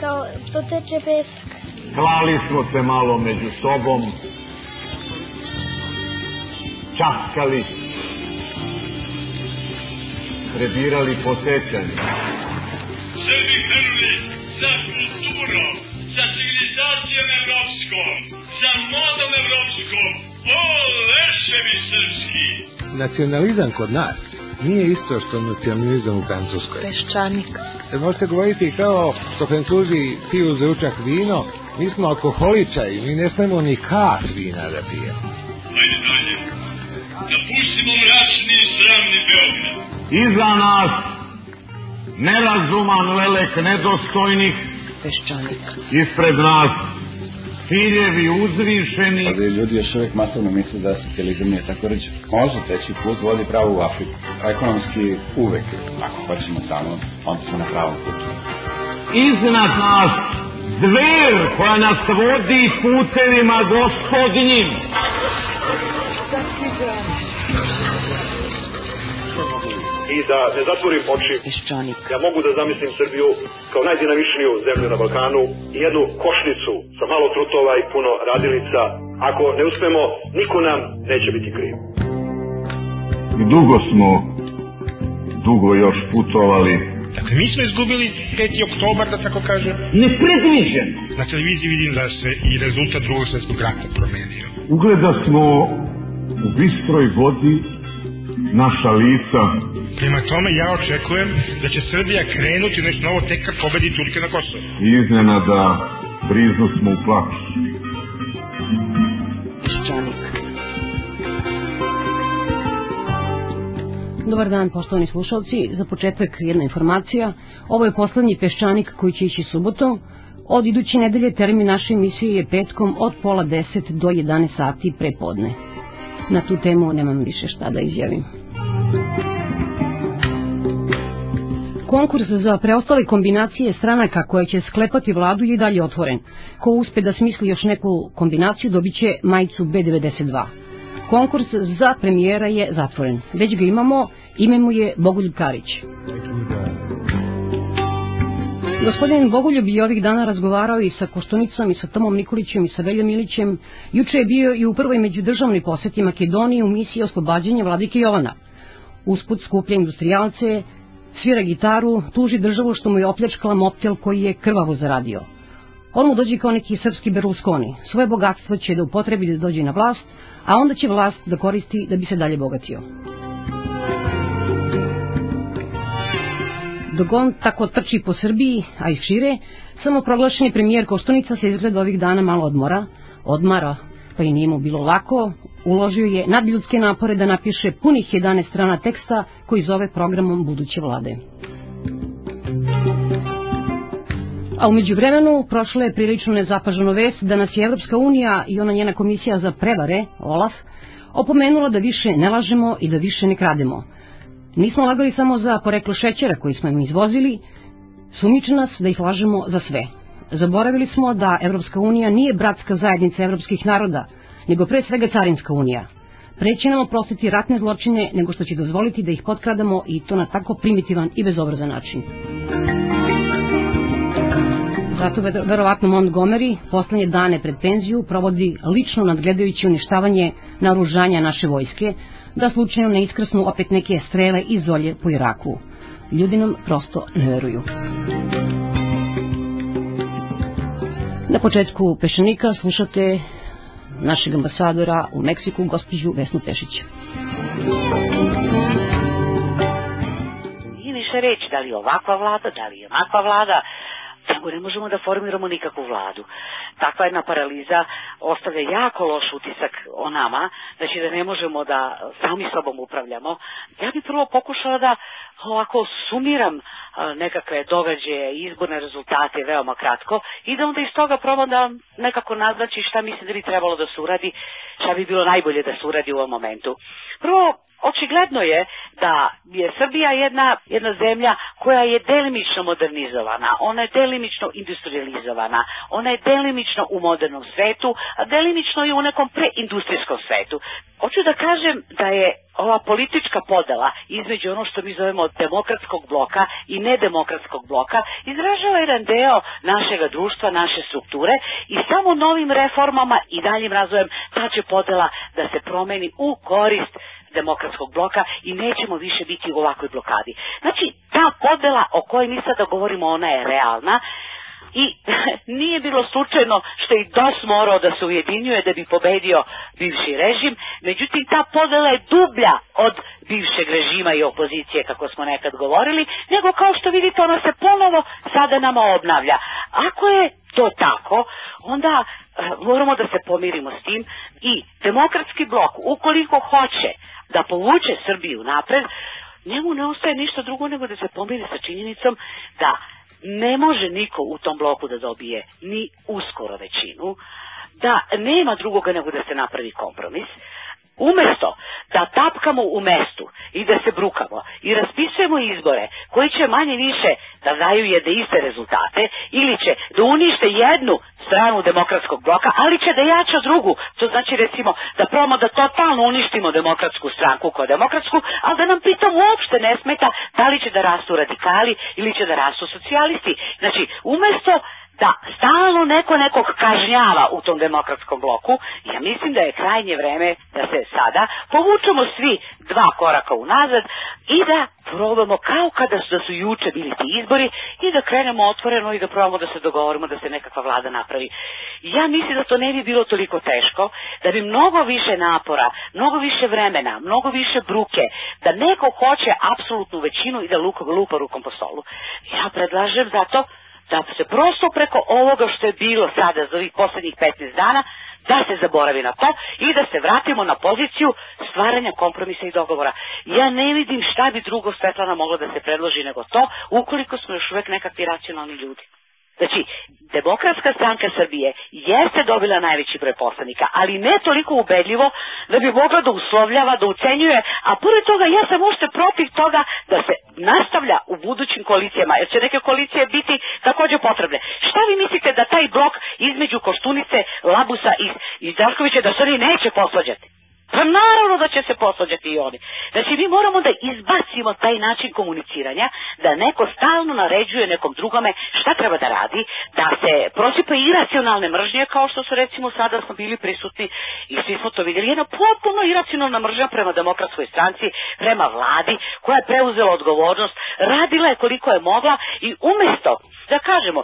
Kao poteče pesak. Klali smo se malo među sobom. Časkali. Prebirali po sećanju. Srbi prvi za kulturom, za civilizacijom evropskom, za modom evropskom, o leševi srpski! Nacionalizam kod nas nije isto što nacionalizam u Francuskoj. Peščanik. E, možete govoriti kao što Francuzi piju za ručak vino, mi smo alkoholičari, mi ne smemo ni kas vina da pijemo. Ajde dalje. Da pustimo mračni i sramni Beograd. Iza nas nerazuman lelek nedostojnih, Peščanik. ispred nas ciljevi uzvišeni, Ali ljudi još uvijek masovno misle da socijalizam nije tako rđe. Može, treći put vodi pravo u Afriku. Ekonomski uvek, ako hoćemo samo, onda smo na pravom putu. iznad nas zver koja nas vodi putevima gospodnjim. i da ne zatvorim oči, Peščanik. ja mogu da zamislim Srbiju kao najdinamičniju zemlju na Balkanu i jednu košnicu sa malo trutova i puno radilica. Ako ne uspemo, niko nam neće biti kriv. Dugo smo, dugo još putovali. Dakle, mi smo izgubili 5. oktobar, da tako kažem. Nepredviđen. Na televiziji vidim da se i rezultat drugog svjetskog rata promenio. Ugleda smo u bistroj vodi naša lica. Prema tome ja očekujem da će Srbija krenuti nešto novo tek kad pobedi Turke na Kosovo. Iznenada briznu smo u plaću. Dobar dan, poštovani slušalci. Za početak jedna informacija. Ovo je poslednji peščanik koji će ići subotom. Od iduće nedelje termin naše emisije je petkom od pola deset do 11 sati pre podne. Na tu temu nemam više šta da izjavim. Konkurs za preostale kombinacije stranaka koje će sklepati vladu je dalje otvoren. Ko uspe da smisli još neku kombinaciju dobit će majicu B92. Konkurs za premijera je zatvoren. Već ga imamo, ime mu je Bogoljub Karić. Gospodin Bogoljub je ovih dana razgovarao i sa Koštunicom i sa Tomom Nikolićem i sa Veljom Ilićem. Juče je bio i u prvoj međudržavnoj poseti Makedoniji u misiji oslobađanja vladike Jovana. Usput skuplja industrijalce, svira gitaru, tuži državu što mu je opljačkala moptel koji je krvavo zaradio. On mu dođe kao neki srpski Berlusconi. Svoje bogatstvo će da upotrebi da dođe na vlast, a onda će vlast da koristi da bi se dalje bogatio. Dok on tako trči po Srbiji, a i šire, samo proglašeni premijer Koštunica se izgleda ovih dana malo odmora, odmara, pa i nije mu bilo lako, uložio je nadljudske napore da napiše punih 11 strana teksta koji zove programom buduće vlade. A umeđu vremenu prošla je prilično nezapaženo vest da nas je Evropska unija i ona njena komisija za prevare, OLAF, opomenula da više ne lažemo i da više ne krademo. Nismo lagali samo za poreklo šećera koji smo im izvozili, sumiče nas da ih lažemo za sve. Zaboravili smo da Evropska unija nije bratska zajednica evropskih naroda, nego pre svega carinska unija. Preće nam oprostiti ratne zločine nego što će dozvoliti da ih potkradamo i to na tako primitivan i bezobrazan način. Zato ver- verovatno Montgomery poslednje dane pred penziju provodi lično nadgledajući uništavanje naružanja naše vojske, da slučajno ne iskrsnu opet neke strele iz zolje po Iraku. Ljudi nam prosto ne veruju. Na početku Pešenika slušate našeg ambasadora u Meksiku, gospođu Vesnu Pešić. Nije više reći da li je ovakva vlada, da li je onakva vlada, nego ne možemo da formiramo nikakvu vladu. Takva jedna paraliza ostavlja jako loš utisak o nama, znači da ne možemo da sami sobom upravljamo. Ja bih prvo pokušala da ovako sumiram nekakve događaje izborne rezultate veoma kratko i da onda iz toga probam da nekako naznači šta mislim da bi trebalo da se uradi, šta bi bilo najbolje da se uradi u ovom momentu. Prvo, Očigledno je da je Srbija jedna, jedna zemlja koja je delimično modernizovana, ona je delimično industrializovana, ona je delimično u modernom svetu, a delimično i u nekom preindustrijskom svetu. Hoću da kažem da je ova politička podela između ono što mi zovemo demokratskog bloka i nedemokratskog bloka izražava jedan deo našega društva, naše strukture i samo novim reformama i daljim razvojem ta će podela da se promeni u korist demokratskog bloka i nećemo više biti u ovakvoj blokadi. Znači, ta podela o kojoj mi sada govorimo, ona je realna i nije bilo slučajno što i DOS morao da se ujedinjuje da bi pobedio bivši režim, međutim ta podela je dublja od bivšeg režima i opozicije, kako smo nekad govorili, nego kao što vidite ona se ponovo sada nama obnavlja. Ako je to tako, onda e, moramo da se pomirimo s tim i demokratski blok, ukoliko hoće da povuče Srbiju napred, njemu ne ostaje ništa drugo nego da se pomiri sa činjenicom da ne može niko u tom bloku da dobije ni uskoro većinu, da nema drugoga nego da se napravi kompromis, Umesto da tapkamo u mestu i da se brukamo i raspisujemo izbore koji će manje više da daju jedne iste rezultate ili će da unište jednu stranu demokratskog bloka, ali će da jača drugu. To znači recimo da probamo da totalno uništimo demokratsku stranku kao demokratsku, ali da nam pritom uopšte ne smeta da li će da rastu radikali ili će da rastu socijalisti. Znači, umesto da stalno neko nekog kažnjava u tom demokratskom bloku, ja mislim da je krajnje vreme da se sada povučemo svi dva koraka unazad i da probamo kao kada su, da su juče bili ti izbori i da krenemo otvoreno i da probamo da se dogovorimo da se nekakva vlada napravi. Ja mislim da to ne bi bilo toliko teško, da bi mnogo više napora, mnogo više vremena, mnogo više bruke, da neko hoće apsolutnu većinu i da lupa, lupa rukom po stolu. Ja predlažem zato da se prosto preko ovoga što je bilo sada za ovih poslednjih 15 dana, da se zaboravi na to i da se vratimo na poziciju stvaranja kompromisa i dogovora. Ja ne vidim šta bi drugo Svetlana moglo da se predloži nego to, ukoliko smo još uvek nekakvi racionalni ljudi. Znači, Demokratska stranka Srbije jeste dobila najveći broj poslanika, ali ne toliko ubedljivo da bi mogla da uslovljava, da ucenjuje, a pored toga ja sam ušte protiv toga da se nastavlja u budućim koalicijama, jer će neke koalicije biti takođe potrebne. Šta vi mislite da taj blok između Koštunice, Labusa i, i Daškovića da se oni neće posvađati? Pa naravno da će se posvađati i oni. Znači mi moramo da izbacimo taj način komuniciranja, da neko stalno naređuje nekom drugome šta treba da radi, da se prosipa iracionalne mržnje kao što su recimo sada smo bili prisutni i svi smo to vidjeli. Jedna potpuno iracionalna mržnja prema demokratskoj stranci, prema vladi koja je preuzela odgovornost, radila je koliko je mogla i umesto da kažemo,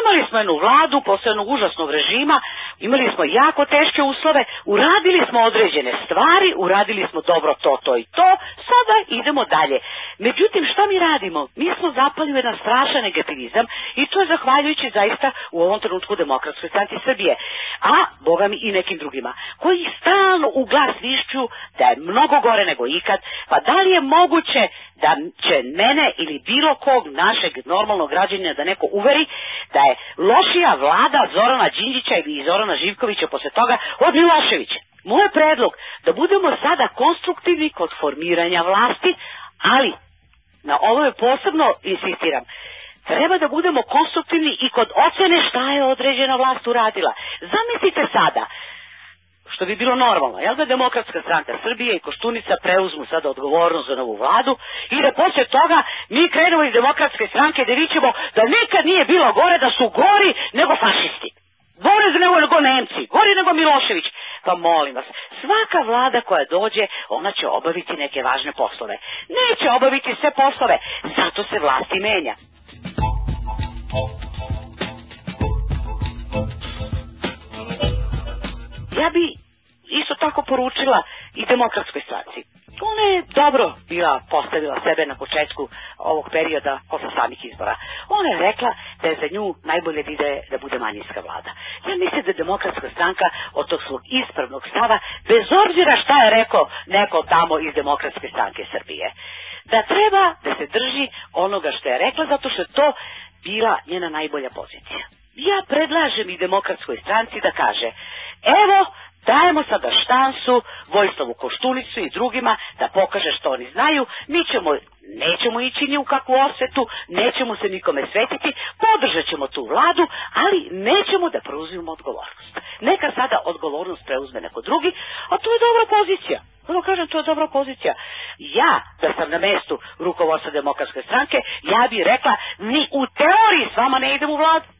imali smo jednu vladu posle jednog užasnog režima, imali smo jako teške uslove, uradili smo određene stvari, uradili smo dobro to, to i to, sada idemo dalje. Međutim, šta mi radimo? Mi smo zapali u jedan strašan negativizam i to je zahvaljujući zaista u ovom trenutku demokratskoj stranci Srbije, a boga mi i nekim drugima, koji stalno u glas višću da je mnogo gore nego ikad, pa da li je moguće da će mene ili bilo kog našeg normalnog građanina da neko uveri da je lošija vlada Zorana Đinđića ili Zorana Živkovića posle toga od Miloševića. Moj predlog da budemo sada konstruktivni kod formiranja vlasti, ali na ovo je posebno insistiram, treba da budemo konstruktivni i kod ocene šta je određena vlast uradila. Zamislite sada, što bi bilo normalno, jel da demokratska stranka Srbije i Koštunica preuzmu sada odgovornost za novu vladu i da posle toga mi krenemo iz demokratske stranke da vićemo da nikad nije bilo gore, da su gori nego fašisti. Gore nego, nego Nemci, gori nego Milošević. Pa molim vas, svaka vlada koja dođe, ona će obaviti neke važne poslove. Neće obaviti sve poslove, zato se vlasti menja. Ja bi isto tako poručila i demokratskoj stranci. Ona je dobro bila postavila sebe na početku ovog perioda posle samih izbora. Ona je rekla da je za nju najbolje da ide da bude manjinska vlada. Ja mislim da demokratska stranka od tog svog ispravnog stava, bez obzira šta je rekao neko tamo iz demokratske stranke Srbije, da treba da se drži onoga što je rekla, zato što je to bila njena najbolja pozicija. Ja predlažem i demokratskoj stranci da kaže, evo, dajemo sada štansu Vojislavu Koštunicu i drugima da pokaže što oni znaju, mi ćemo nećemo ići ni u kakvu osvetu, nećemo se nikome svetiti, podržat ćemo tu vladu, ali nećemo da preuzimamo odgovornost. Neka sada odgovornost preuzme neko drugi, a to je dobra pozicija. Ono kažem, to je dobra pozicija. Ja, da sam na mestu rukovodstva demokratske stranke, ja bih rekla, ni u teoriji s vama ne idem u vladu.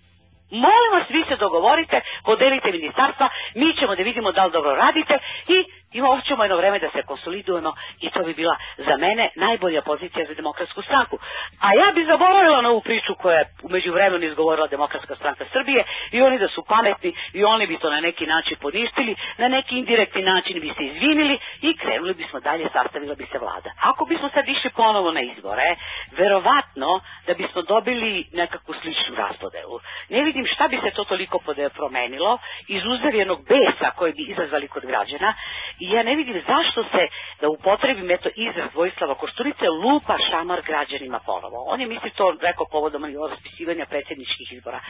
Molim vas, vi se dogovorite, podelite ministarstva, mi ćemo da vidimo da li dobro radite i i ćemo jedno vreme da se konsolidujemo i to bi bila za mene najbolja pozicija za demokratsku stranku. A ja bi zaboravila na ovu priču koja je umeđu vremenu izgovorila demokratska stranka Srbije i oni da su pametni i oni bi to na neki način poništili, na neki indirektni način bi se izvinili i krenuli bismo dalje, sastavila bi se vlada. Ako bismo sad išli ponovo na izbore, verovatno da bismo dobili nekakvu sličnu raspodelu. Ne vidim šta bi se to toliko promenilo iz uzavljenog besa koji bi izazvali kod građana I ja ne vidim zašto se, da upotrebim eto izraz Vojislava Košturice, lupa šamar građanima ponovo. On je misli to rekao povodom raspisivanja predsjedničkih izbora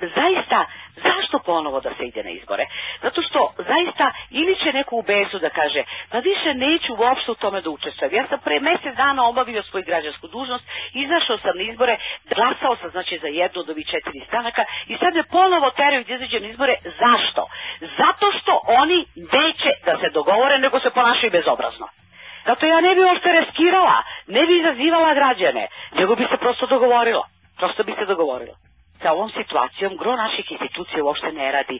zaista, zašto ponovo da se ide na izbore? Zato što zaista ili će neko u besu da kaže, pa više neću uopšte u tome da učestvujem. Ja sam pre mesec dana obavio svoju građansku dužnost, izašao sam na izbore, glasao sam znači za jednu od ovih četiri stanaka i sad me ponovo teraju da izađem na izbore. Zašto? Zato što oni neće da se dogovore, nego se ponašaju bezobrazno. Zato ja ne bi uopšte reskirala, ne bi izazivala građane, nego bi se prosto dogovorila. Prosto bi se dogovorila sa ovom situacijom gro naših institucija uopšte ne radi.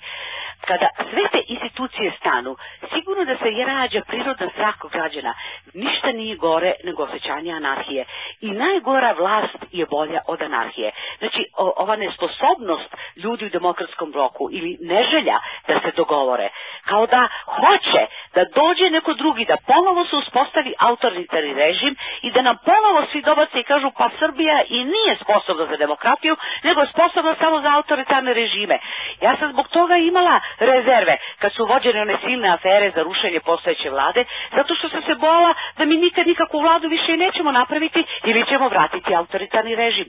Kada sve te institucije stanu, sigurno da se je rađa prirodna svakog građana. Ništa nije gore nego osjećanje anarhije. I najgora vlast je bolja od anarhije. Znači, ova nesposobnost ljudi u demokratskom bloku ili neželja da se dogovore, kao da hoće da dođe neko drugi, da ponovo se uspostavi autoritarni režim i da nam ponovo svi dobace i kažu pa Srbija i nije sposobna za demokratiju, nego je sposobna samo za autoritarne režime. Ja sam zbog toga imala rezerve kad su vođene one silne afere za rušenje postojeće vlade, zato što sam se bojala da mi nikad nikakvu vladu više i nećemo napraviti ili ćemo vratiti autoritarni režim.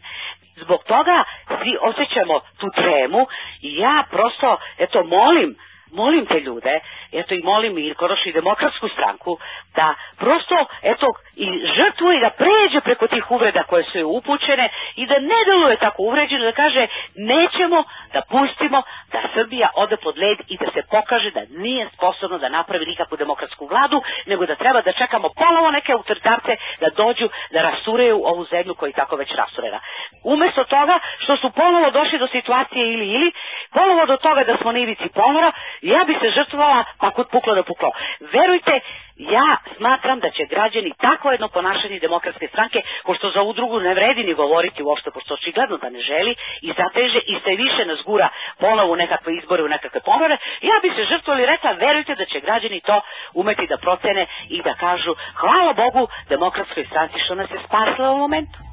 Zbog toga svi osjećamo tu tremu i ja prosto, eto, molim molim te ljude, eto i molim i Koroš i demokratsku stranku, da prosto, eto, i žrtvuje da pređe preko tih uvreda koje su joj upućene i da ne deluje tako uvređeno, da kaže nećemo da pustimo da Srbija ode pod led i da se pokaže da nije sposobno da napravi nikakvu demokratsku vladu, nego da treba da čekamo polovo neke autoritarce da dođu da rastureju ovu zemlju koja je tako već rasturena. Umesto toga što su ponovo došli do situacije ili ili, ponovo do toga da smo na ivici ponora, ja bi se žrtvovala pa kod puklo da puklo. Verujte, ja smatram da će građani takvo jedno ponašanje demokratske stranke, ko što za ovu drugu ne vredi ni govoriti uopšte, pošto očigledno da ne želi i zateže i sve više nas gura ponovo u nekakve izbore, u nekakve pomore, ja bi se žrtvovala i rekla, verujte da će građani to umeti da procene i da kažu, hvala Bogu demokratskoj stranci što nas je spasila u momentu.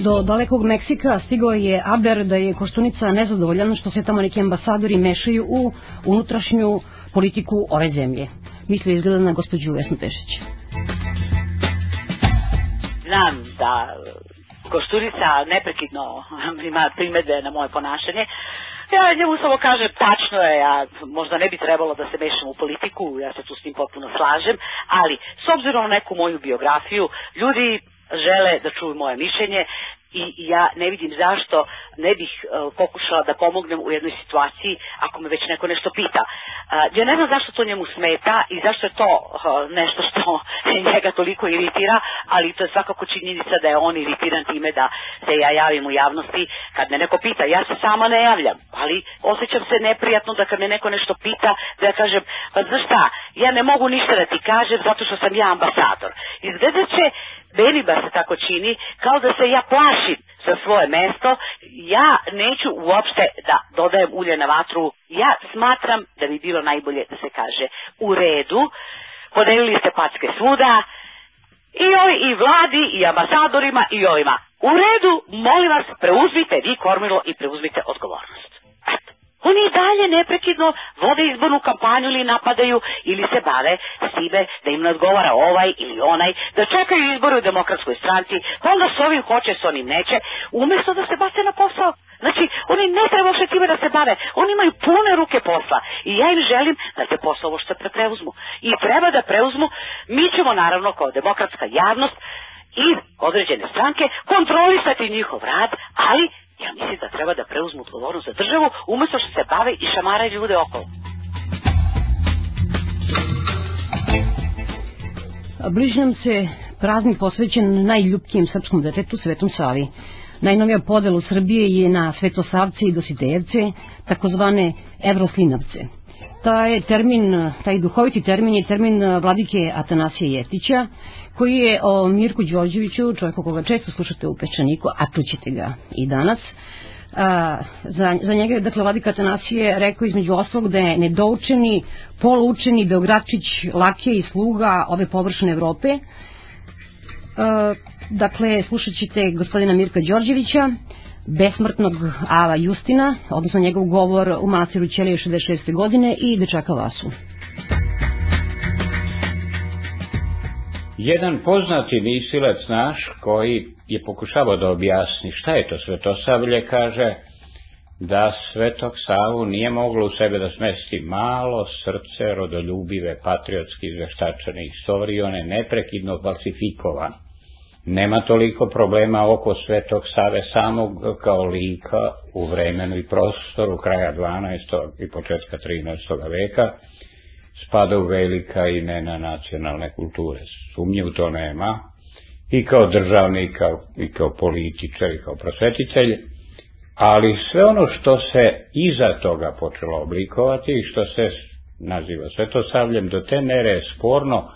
Do dalekog Meksika stigao je Aber da je Koštunica nezadovoljan što se tamo neki ambasadori mešaju u unutrašnju politiku ove zemlje. Misli izgleda na gospođu Vesnu Pešić. Znam da Koštunica neprekidno ima primede na moje ponašanje. Ja njemu samo kažem, tačno je, ja možda ne bi trebalo da se mešam u politiku, ja se tu s tim potpuno slažem, ali s obzirom na neku moju biografiju, ljudi žele da čuju moje mišljenje i ja ne vidim zašto ne bih uh, pokušala da pomognem u jednoj situaciji ako me već neko nešto pita. Uh, ja ne znam zašto to njemu smeta i zašto je to uh, nešto što njega toliko iritira, ali to je svakako činjenica da je on iritiran time da se ja javim u javnosti kad me neko pita. Ja se sama ne javljam, ali osjećam se neprijatno da kad me neko nešto pita da ja kažem, pa znaš šta, ja ne mogu ništa da ti kažem zato što sam ja ambasador. Izgleda će meni ba se tako čini, kao da se ja plašim za svoje mesto, ja neću uopšte da dodajem ulje na vatru, ja smatram da bi bilo najbolje da se kaže u redu, podelili ste packe svuda, i ovi, i vladi, i ambasadorima, i ovima. U redu, molim vas, preuzmite vi kormilo i preuzmite odgovornost. Eto. Oni dalje neprekidno vode izbornu kampanju ili napadaju ili se bave s time da im ne odgovara ovaj ili onaj, da čekaju izbore u demokratskoj stranci, pa onda s ovim hoće, s onim neće, umesto da se bace na posao. Znači, oni ne treba uopšte time da se bave. Oni imaju pune ruke posla. I ja im želim da te posao što preuzmu. I treba da preuzmu. Mi ćemo naravno kao demokratska javnost i određene stranke kontrolisati njihov rad, ali ja mislim da treba da preuzmu odgovornost za državu umesto što se bave i šamaraju ljude okolo. Bliži nam se praznik posvećen najljubkijem srpskom detetu Svetom Savi. Najnovija podela Srbije je na Svetosavce i Dositejevce, takozvane Evroslinavce. Taj termin, taj duhoviti termin je termin vladike Atanasije Jeftića, koji je o Mirku Đorđeviću, čovjeku koga često slušate u Pečaniku, a čućete ga i danas, a, za, za njega je, dakle, Vladika Atanasije rekao između ostalog da je nedoučeni, polučeni Beogradčić, lakije i sluga ove površne Evrope. A, dakle, slušat ćete gospodina Mirka Đorđevića, besmrtnog Ava Justina, odnosno njegov govor u manastiru Ćelije 66. godine i Dečaka Vasu. Jedan poznati misilac naš koji je pokušavao da objasni šta je to svetosavlje, kaže da svetog Savu nije moglo u sebe da smesti malo srce rodoljubive, patriotski izveštačene istorije, one neprekidno falsifikovan. Nema toliko problema oko svetog Save samog kao lika u vremenu i prostoru kraja 12. i početka 13. veka, spada u velika imena nacionalne kulture. Sumnje u to nema, i kao državnik, i kao političar, i kao prosvetitelj, ali sve ono što se iza toga počelo oblikovati i što se naziva svetosavljem, do te mere je sporno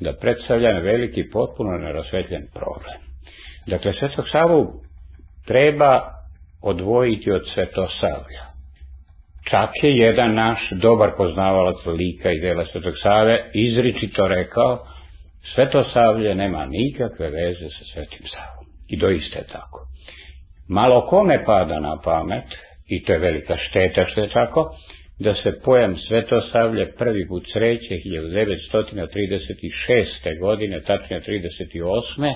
da predstavlja veliki potpuno nerasvetljen problem. Dakle, Svetog Savu treba odvojiti od svetosavlja. Čak je jedan naš dobar poznavalac lika i dela Svetog Save izričito rekao Svetosavlje nema nikakve veze sa Svetim Savom. I doista je tako. Malo kome pada na pamet, i to je velika šteta što je tako, da se pojam Svetosavlje prvi put sreće 1936. godine, tačnije 38.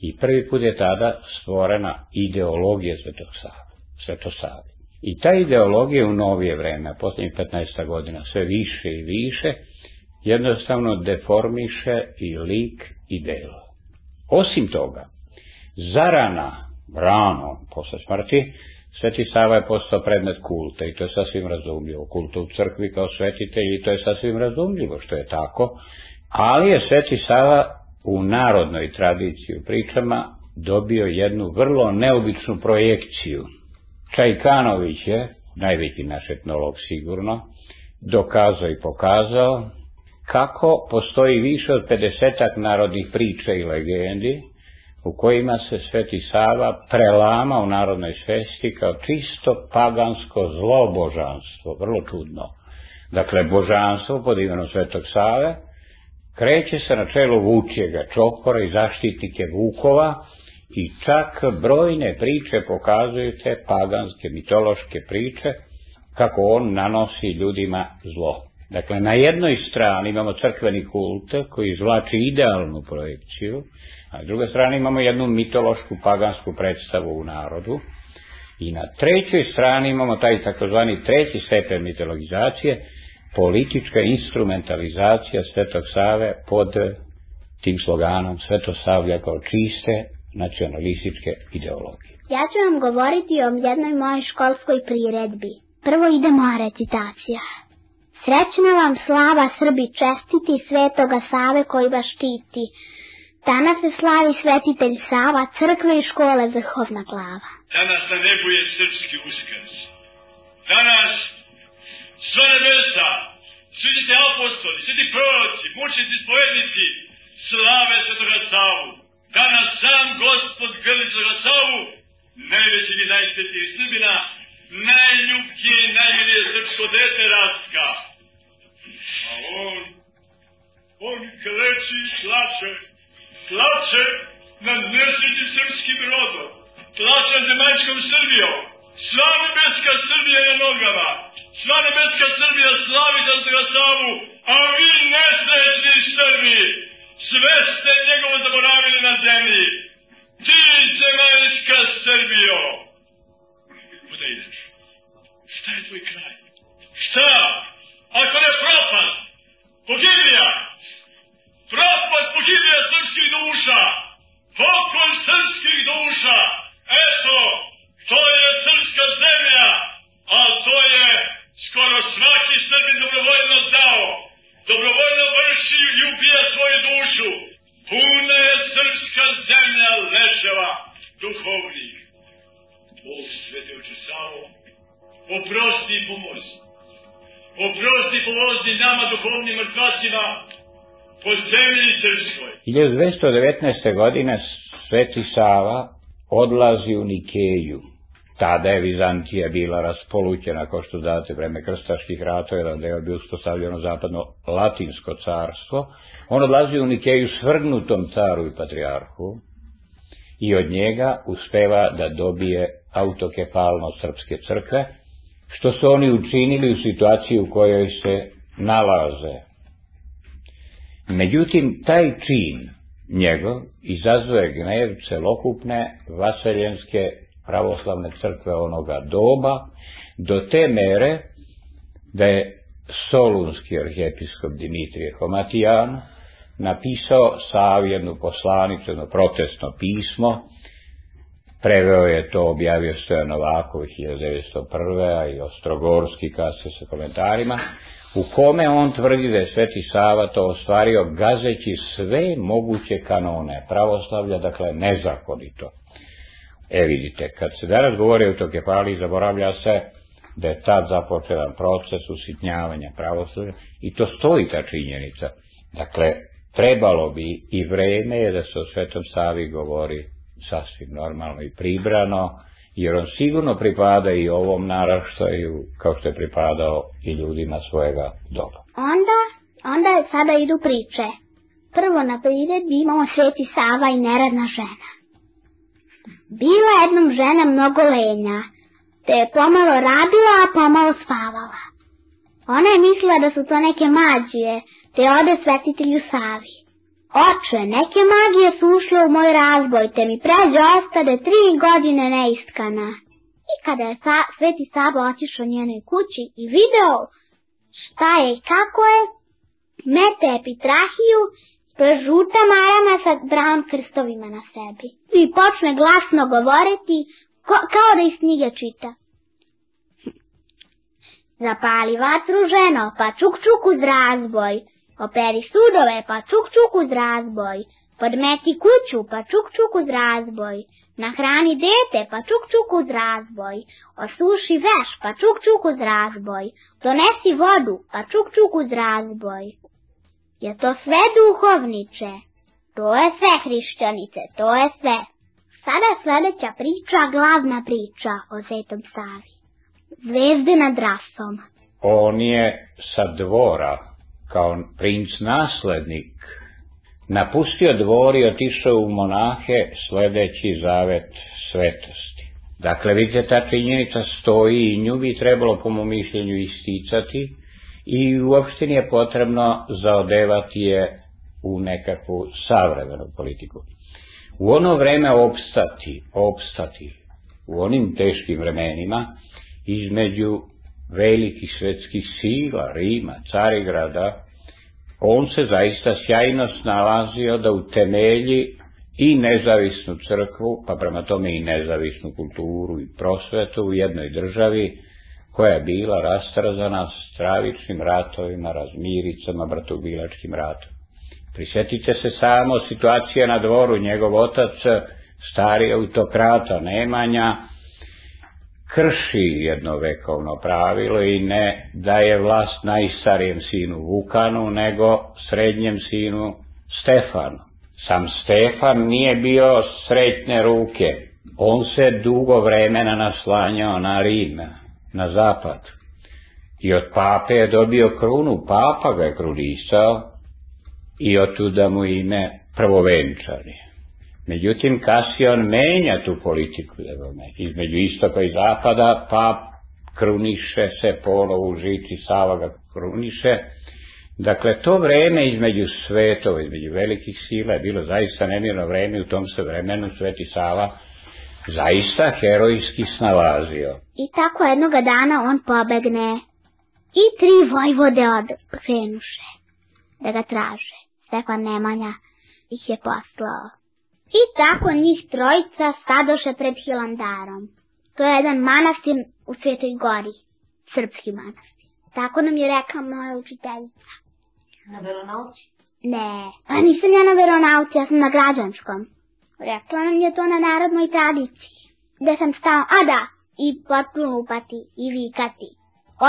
i prvi put je tada stvorena ideologija Svetosavlje. I ta ideologija u novije vreme, posljednjih 15 godina, sve više i više, jednostavno deformiše i lik i delo. Osim toga, zarana, rano, posle smrti, Sveti Sava je postao predmet kulta i to je sasvim razumljivo. Kulta u crkvi kao svetitelj i to je sasvim razumljivo što je tako, ali je Sveti Sava u narodnoj tradiciji u pričama dobio jednu vrlo neobičnu projekciju. Čajkanović je, najveći naš etnolog sigurno, dokazao i pokazao kako postoji više od 50 narodnih priča i legendi u kojima se Sveti Sava prelama u narodnoj svesti kao čisto pagansko zlo božanstvo, vrlo čudno. Dakle, božanstvo pod imenom Svetog Save kreće se na čelu Vučjega čopora i zaštitnike Vukova i čak brojne priče pokazuju te paganske mitološke priče kako on nanosi ljudima zlo. Dakle, na jednoj strani imamo crkveni kult koji izvlači idealnu projekciju, a s druge strane imamo jednu mitološku pagansku predstavu u narodu i na trećoj strani imamo taj takozvani treći stepen mitologizacije, politička instrumentalizacija Svetog Save pod tim sloganom Svetosavlja kao čiste nacionalističke ideologije. Ja ću vam govoriti o jednoj mojoj školskoj priredbi. Prvo ide moja recitacija. Srećna vam slava Srbi čestiti svetoga Save koji vas štiti. Danas se slavi svetitelj Sava, crkve i škole vrhovna glava. Danas na nebu je srpski Nikeju. Tada je Vizantija bila raspolućena, kao što znate, vreme krstaških ratova, jedan deo bio uspostavljeno zapadno latinsko carstvo. On odlazi u Nikeju svrgnutom caru i patrijarhu i od njega uspeva da dobije autokefalnost srpske crkve, što su oni učinili u situaciji u kojoj se nalaze. Međutim, taj čin njegov izazove gnev celokupne vaseljenske pravoslavne crkve onoga doba, do te mere da je solunski arhijepiskop Dimitrije Homatijan napisao Savi jednu poslanicu, jedno protestno pismo, preveo je to, objavio Stojan Novaković 1901. a i Ostrogorski kasnije sa komentarima, u kome on tvrdi da je Sveti Sava to ostvario gazeći sve moguće kanone pravoslavlja, dakle nezakonito. E vidite, kad se danas govori o autokefaliji, zaboravlja se da je tad započetan proces usitnjavanja pravoslavlja i to stoji ta činjenica. Dakle, trebalo bi i vreme je da se o Svetom Savi govori sasvim normalno i pribrano, jer on sigurno pripada i ovom naraštaju kao što je pripadao i ljudima svojega doba. Onda, onda je sada idu priče. Prvo na priredbi imamo Sveti Sava i neradna žena. Bila jednom žena mnogo lenja, te je pomalo radila, a pomalo spavala. Ona je mislila da su to neke mađije, te ode svetitelju Savi. Oče, neke magije su ušle u moj razboj, te mi pređe ostade tri godine neistkana. I kada je sa, Sveti Sabo otišao njenoj kući i video šta je i kako je, mete epitrahiju, prežuta marama sa brown krstovima na sebi. I počne glasno govoriti, ko, kao da iz knjige čita. Zapali vatru ženo, pa čuk čuk uz razboj, Operi sudove, pa čuk čuk uz razboj. Podmeti kuću, pa čuk čuk uz razboj. Nahrani dete, pa čuk čuk uz razboj. Osuši veš, pa čuk čuk uz razboj. Donesi vodu, pa čuk čuk uz razboj. Je to sve duhovniče? To je sve hrišćanice, to je sve. Sada sledeća priča, glavna priča o Svetom Savi. Zvezde nad rasom. On je sa dvora kao princ naslednik, napustio dvor i otišao u monahe sledeći zavet svetosti. Dakle, vidite, ta činjenica stoji i nju bi trebalo po mom mišljenju isticati i uopšte nije potrebno zaodevati je u nekakvu savremenu politiku. U ono vreme opstati, opstati, u onim teškim vremenima, između velikih svetskih sila, Rima, Carigrada, on se zaista sjajno snalazio da utemelji i nezavisnu crkvu, pa prema tome i nezavisnu kulturu i prosvetu u jednoj državi koja je bila rastrazana stravičnim ratovima, razmiricama, bratobilačkim ratom. Prisjetite se samo situacije na dvoru, njegov otac, stari autokrata Nemanja, krši jedno vekovno pravilo i ne daje vlast najstarijem sinu Vukanu, nego srednjem sinu Stefanu. Sam Stefan nije bio sretne ruke. On se dugo vremena naslanjao na Rim, na zapad. I od pape je dobio krunu, papa ga je krunisao i od tuda mu ime prvovenčani. Međutim, kasnije on menja tu politiku između istoka i zapada, pa kruniše se ponovo u žici, Sava ga kruniše. Dakle, to vreme između svetova, između velikih sila je bilo zaista nemirno vreme u tom se vremenu Sveti Sava zaista herojski snalazio. I tako jednoga dana on pobegne i tri vojvode odkrenuše da ga traže. Stefan Nemanja ih je poslao. I tako njih trojica stadoše pred Hilandarom. To je jedan manastir u Svetoj gori, srpski manastir. Tako nam je rekla moja učiteljica. Na veronauci? Ne, a nisam ja na veronauci, ja sam na građanskom. Rekla nam je to na narodnoj tradiciji. Gde sam stao, a da, i potplupati i vikati.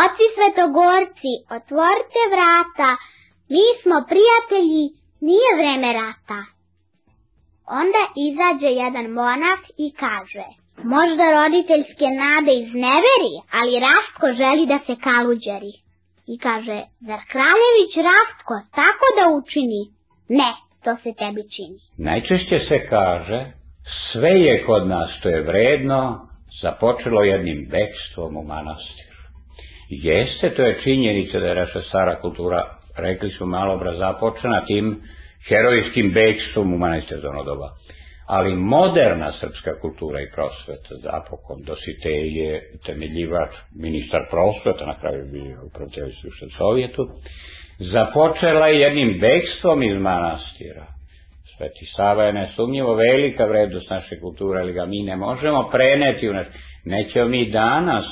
Oci svetogorci, otvorite vrata, mi smo prijatelji, nije vreme rata. Onda izađe jedan monah i kaže, možda roditeljske nade izneveri, ali Rastko želi da se kaluđeri. I kaže, zar kraljević Rastko tako da učini? Ne, to se tebi čini. Najčešće se kaže, sve je kod nas što je vredno, započelo jednim bekstvom u manastir. Jeste, to je činjenica da je naša kultura, rekli smo malo obraz, započena tim herojskim bekstvom u manastir doba. Ali moderna srpska kultura i prosveta, zapokon, Dositej je temeljivač, ministar prosveta, na kraju bio u protivstvu Sovjetu, započela je jednim bekstvom iz manastira. Sveti Sava je nesumnjivo velika vrednost naše kulture, ali ga mi ne možemo preneti u naš... Nećemo mi danas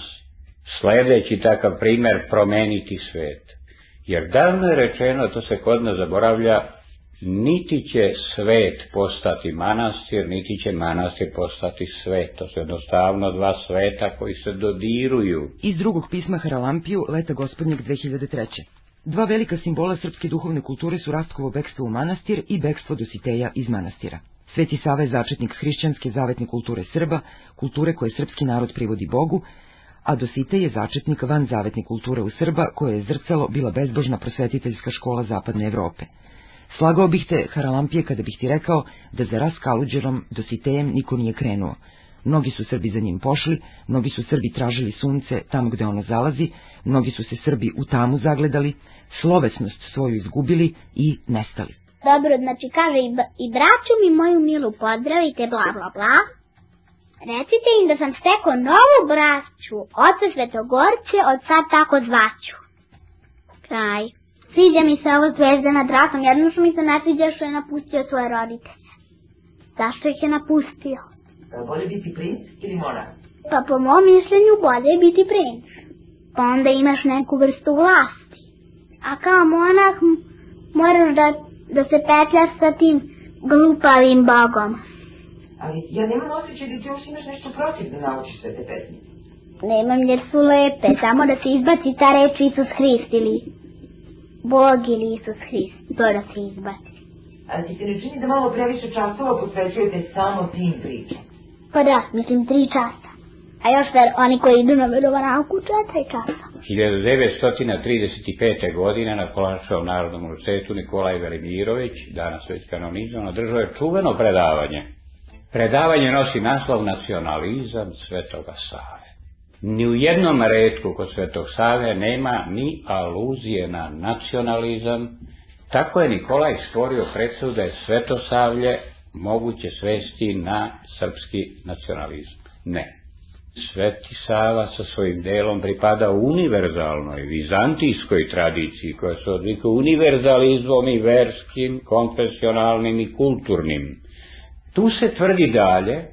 sledeći takav primer promeniti svet. Jer davno je rečeno, to se kod nas zaboravlja, niti će svet postati manastir, niti će manastir postati svet. To su jednostavno dva sveta koji se dodiruju. Iz drugog pisma Haralampiju, leta gospodnjeg 2003. Dva velika simbola srpske duhovne kulture su rastkovo bekstvo u manastir i bekstvo dositeja iz manastira. Sveti Sava je začetnik hrišćanske zavetne kulture Srba, kulture koje srpski narod privodi Bogu, a Dosite je začetnik van zavetne kulture u Srba, koje je zrcalo bila bezbožna prosvetiteljska škola zapadne Evrope. Slagao bih te, Haralampije, kada bih ti rekao da za ras Kaluđerom Dositejem niko nije krenuo. Mnogi su Srbi za njim pošli, mnogi su Srbi tražili sunce tamo gde ono zalazi, mnogi su se Srbi u tamu zagledali, slovesnost svoju izgubili i nestali. Dobro, znači kaže i, i braću mi moju milu pozdravite, bla bla bla. Recite im da sam steko novu braću, oce Svetogorće, od sad tako zvaću. Kraj. Sviđa mi se ovo zvezda nad rasom, jedno što mi se ne sviđa što je napustio svoje roditelje. Zašto ih je napustio? Bolje biti princ ili monarh? Pa po mom mišljenju bolje biti princ. Pa onda imaš neku vrstu vlasti. A kao monah moraš da, da se petljaš sa tim glupavim bogom. Ali ja nemam osjećaj da ti još imaš nešto protiv da naučiš sve te pesme. Nemam jer su lepe, samo da se izbaci ta reč Isus Hrist ili Bog ili Isus Hrist, to da se izbaci. Ali ti se ne čini da malo previše časova posvećujete samo tim pričama? Pa da, mislim tri časa. A još ver, oni koji idu na verovanaku četiri časa. 1935. godine na Kolačevom narodnom univerzitetu Nikolaj Velimirović, danas već kanonizovan, održao je čuveno predavanje. Predavanje nosi naslov Nacionalizam Svetoga Save. Ni u jednom redku kod Svetog Save nema ni aluzije na nacionalizam, tako je Nikolaj stvorio predstavu da je Svetosavlje moguće svesti na srpski nacionalizam. Ne. Sveti Sava sa svojim delom pripada univerzalnoj vizantijskoj tradiciji koja se odvika univerzalizmom i verskim, konfesionalnim i kulturnim. Tu se tvrdi dalje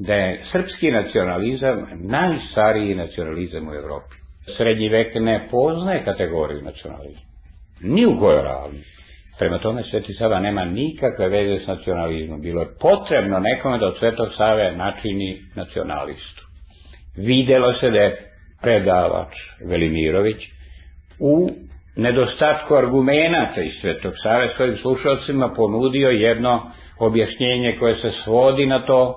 da je srpski nacionalizam najstariji nacionalizam u Evropi. Srednji vek ne poznaje kategoriju nacionalizma. Ni u kojoj ravni. Prema tome Sveti Sava nema nikakve veze s nacionalizmom. Bilo je potrebno nekome da od Svetog Save načini nacionalistu. Videlo se da je predavač Velimirović u nedostatku argumenata iz Svetog Save svojim slušalcima ponudio jedno objašnjenje koje se svodi na to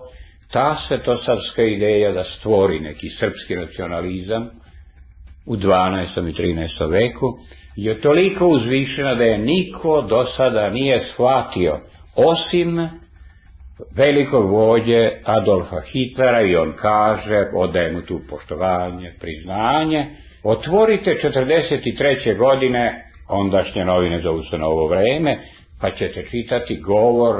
ta svetosavska ideja da stvori neki srpski nacionalizam u 12. i 13. veku je toliko uzvišena da je niko do sada nije shvatio, osim velikog vođe Adolfa Hitlera i on kaže, odaje mu tu poštovanje, priznanje, otvorite 43. godine ondašnje novine zovu se na ovo vreme, pa ćete čitati govor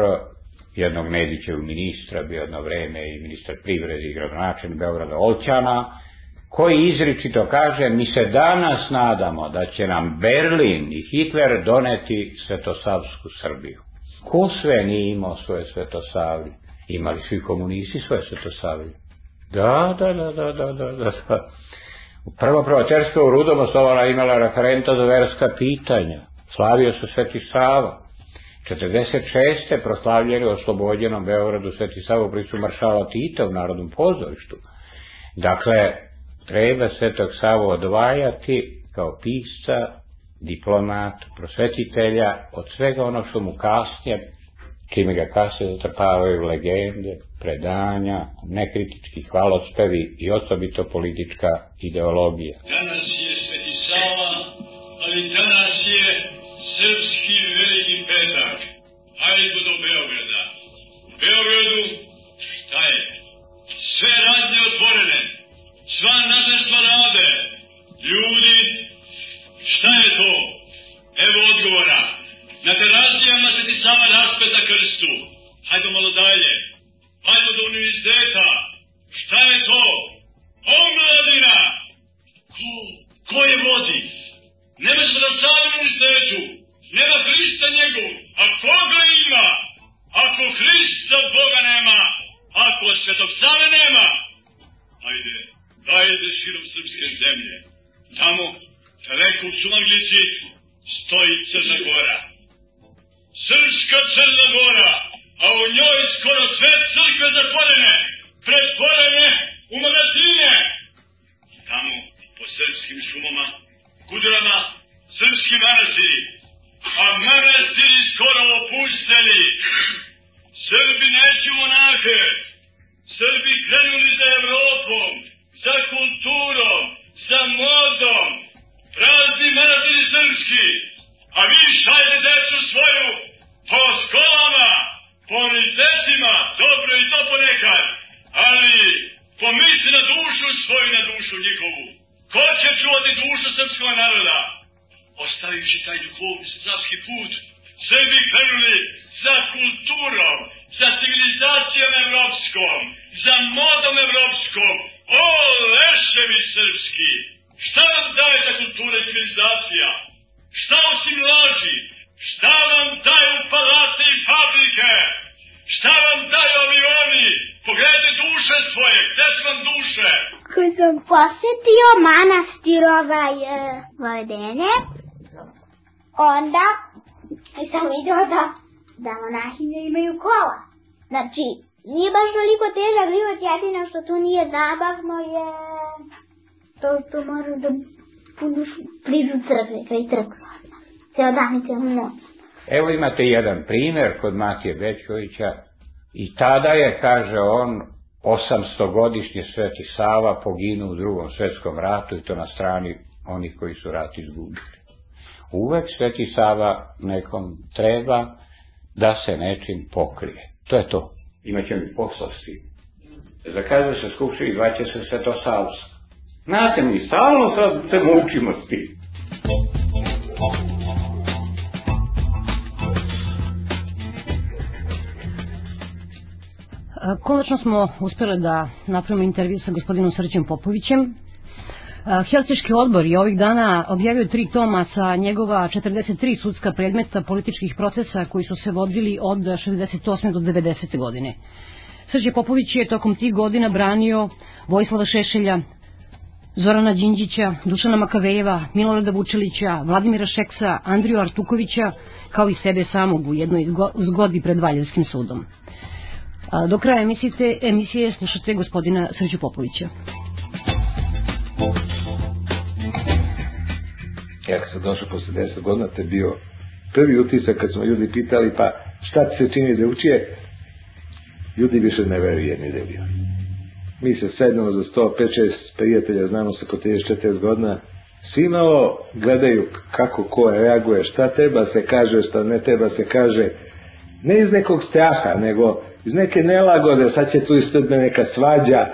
jednog Nedićev ministra, bio jedno vreme i ministar privrede i gradonačelnik Beograda Olćana, koji izričito kaže, mi se danas nadamo da će nam Berlin i Hitler doneti svetosavsku Srbiju. Ko sve nije imao svoje svetosavlje? Imali svi komunisti svoje svetosavlje. Da, da, da, da, da, da, da. Prvo pravačerstvo u Rudom osnovala imala referenta za verska pitanja. Slavio se Sveti Sava. 46. proslavljeni u oslobođenom Beogradu Sveti Sava u pricu maršala Tita u Narodnom pozorištu. Dakle, treba Svetog Savu odvajati kao pisca, diplomat, prosvetitelja od svega ono što mu kasnije, čime ga kasnije zatrpavaju legende, predanja, nekritički hvalospevi i osobito politička ideologija. Danas je Sveti Sava, ali danas U dajde širom srpske zemlje. Tamo, daleko u Sumaglici, stoji Crna Gora. Srpska Crna Gora, a u njoj skoro sve crkve zatvorene, pretvorene u magazine. Tamo, po srpskim šumama, kudrama, srpski manastiri, a manastiri skoro opušteni. Srbi neću monahe, Srbi krenuli za Evropom, za kulturom, za modom, prazni manastiri srpski, a vi šajde decu svoju po školama, po univerzitetima, dobro i to ponekad, ali pomisli na dušu svoju, na dušu njihovu. Ko će čuvati dušu srpskog naroda? Ostavivši taj duhovni srpski put, Srbi krenuli za kulturom, za civilizacijom evropskom, za modom evropskom. O, leševi srpski! Šta vam daje ta kultura i civilizacija? Šta osim laži? Šta vam daju palate i fabrike? Šta vam daju avioni? Pogledajte duše svoje, gde su vam duše? Kad sam posetio manastir ovaj e, Vojvodene, onda sam vidio da, da monahinje imaju kola. Znači, nije baš toliko težak život, jedino što tu nije zabavno je... To, to mora da budu blizu crkve, kraj crkve. Ceo dan i ceo noć. Evo imate jedan primer kod Matije Bećovića i tada je, kaže on, 800-godišnje Sveti Sava poginuo u drugom svetskom ratu i to na strani onih koji su rat izgubili. Uvek Sveti Sava nekom treba da se nečim pokrije. To je to. Imaće mi posla s tim. Zakazuje se skupštini i zvaće se Svetosavska. Znate mi, stalno sad se mučimo s tim. Konačno smo uspjeli da napravimo intervju sa gospodinom Srđem Popovićem. Helsiški odbor je ovih dana objavio tri toma sa njegova 43 sudska predmeta političkih procesa koji su se vodili od 68. do 90. godine. Srđe Popović je tokom tih godina branio Vojislava Šešelja, Zorana Đinđića, Dušana Makavejeva, Milorada Vučelića, Vladimira Šeksa, Andriju Artukovića, kao i sebe samog u jednoj zgodi pred Valjevskim sudom. Do kraja emisije, emisije slušate gospodina Srđu Popovića. Ja kad sam došao posle 10 godina, to je bio prvi utisak kad smo ljudi pitali, pa šta ti se čini da učije? Ljudi više ne veruju jedni drugi. Mi se sednemo za 100, 5, 6 prijatelja, znamo se po 34 godina, svi malo gledaju kako ko reaguje, šta treba se kaže, šta ne treba se kaže Ne iz nekog straha, nego iz neke nelagode, sad će tu istodne neka svađa,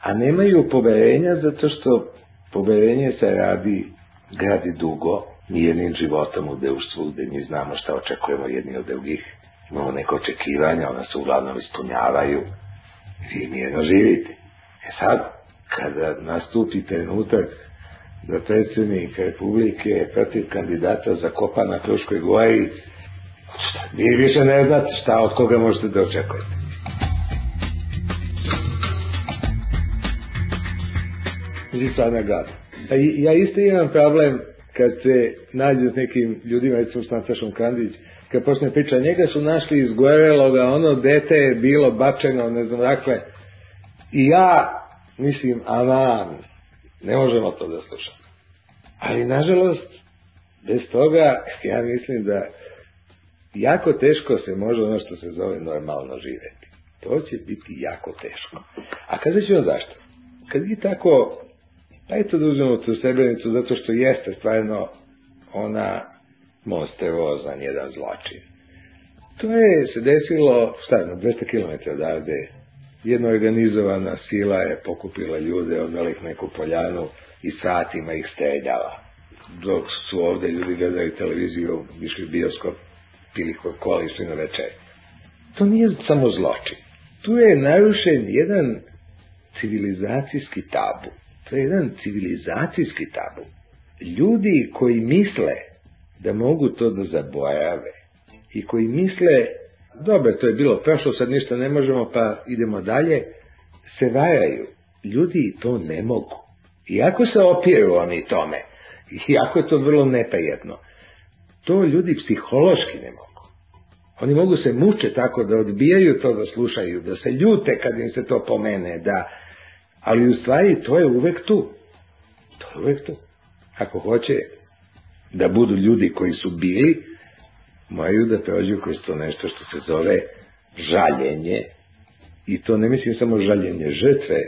a nemaju poverenja zato što poverenje se radi, gradi dugo, nijednim životom u društvu gde mi znamo šta očekujemo jedni od drugih. Imamo neko očekivanja, ona se uglavnom ispunjavaju. Vi mirno živite. E sad, kada nastupi trenutak da predsednik Republike protiv kandidata za kopa na Kruškoj goji, vi više ne znate šta od koga možete da očekujete. Stvarno gada. Ja isto imam problem kad se nađe s nekim ljudima, recimo s Natašom Kandić, kad počne priča, njega su našli izgoreloga, ono dete je bilo bačeno, ne znam, dakle, i ja mislim, aman, ne možemo to da slušamo. Ali, nažalost, bez toga, ja mislim da jako teško se može ono što se zove normalno živeti. To će biti jako teško. A kada ćemo zašto? Kad vi tako, dajte da uzmemo tu sebenicu zato što jeste stvarno ona monsterozan jedan zločin. To je se desilo, šta je, 200 km odavde, jedna organizovana sila je pokupila ljude, odvela ih neku poljanu i satima ih streljala. Dok su ovde ljudi gledali televiziju, išli bioskop, pili kola i na večer. To nije samo zločin. Tu je narušen jedan civilizacijski tabu. To je jedan civilizacijski tabu. Ljudi koji misle da mogu to da zaborave i koji misle dobro, to je bilo prošlo, sad ništa ne možemo, pa idemo dalje, se varaju. Ljudi to ne mogu. Iako se opiru oni tome, iako je to vrlo neprijatno, to ljudi psihološki ne mogu. Oni mogu se muče tako da odbijaju to da slušaju, da se ljute kad im se to pomene, da, ali u stvari to je uvek tu. To je uvek tu. Ako hoće da budu ljudi koji su bili, moraju da prođu kroz to nešto što se zove žaljenje, i to ne mislim samo žaljenje žrtve,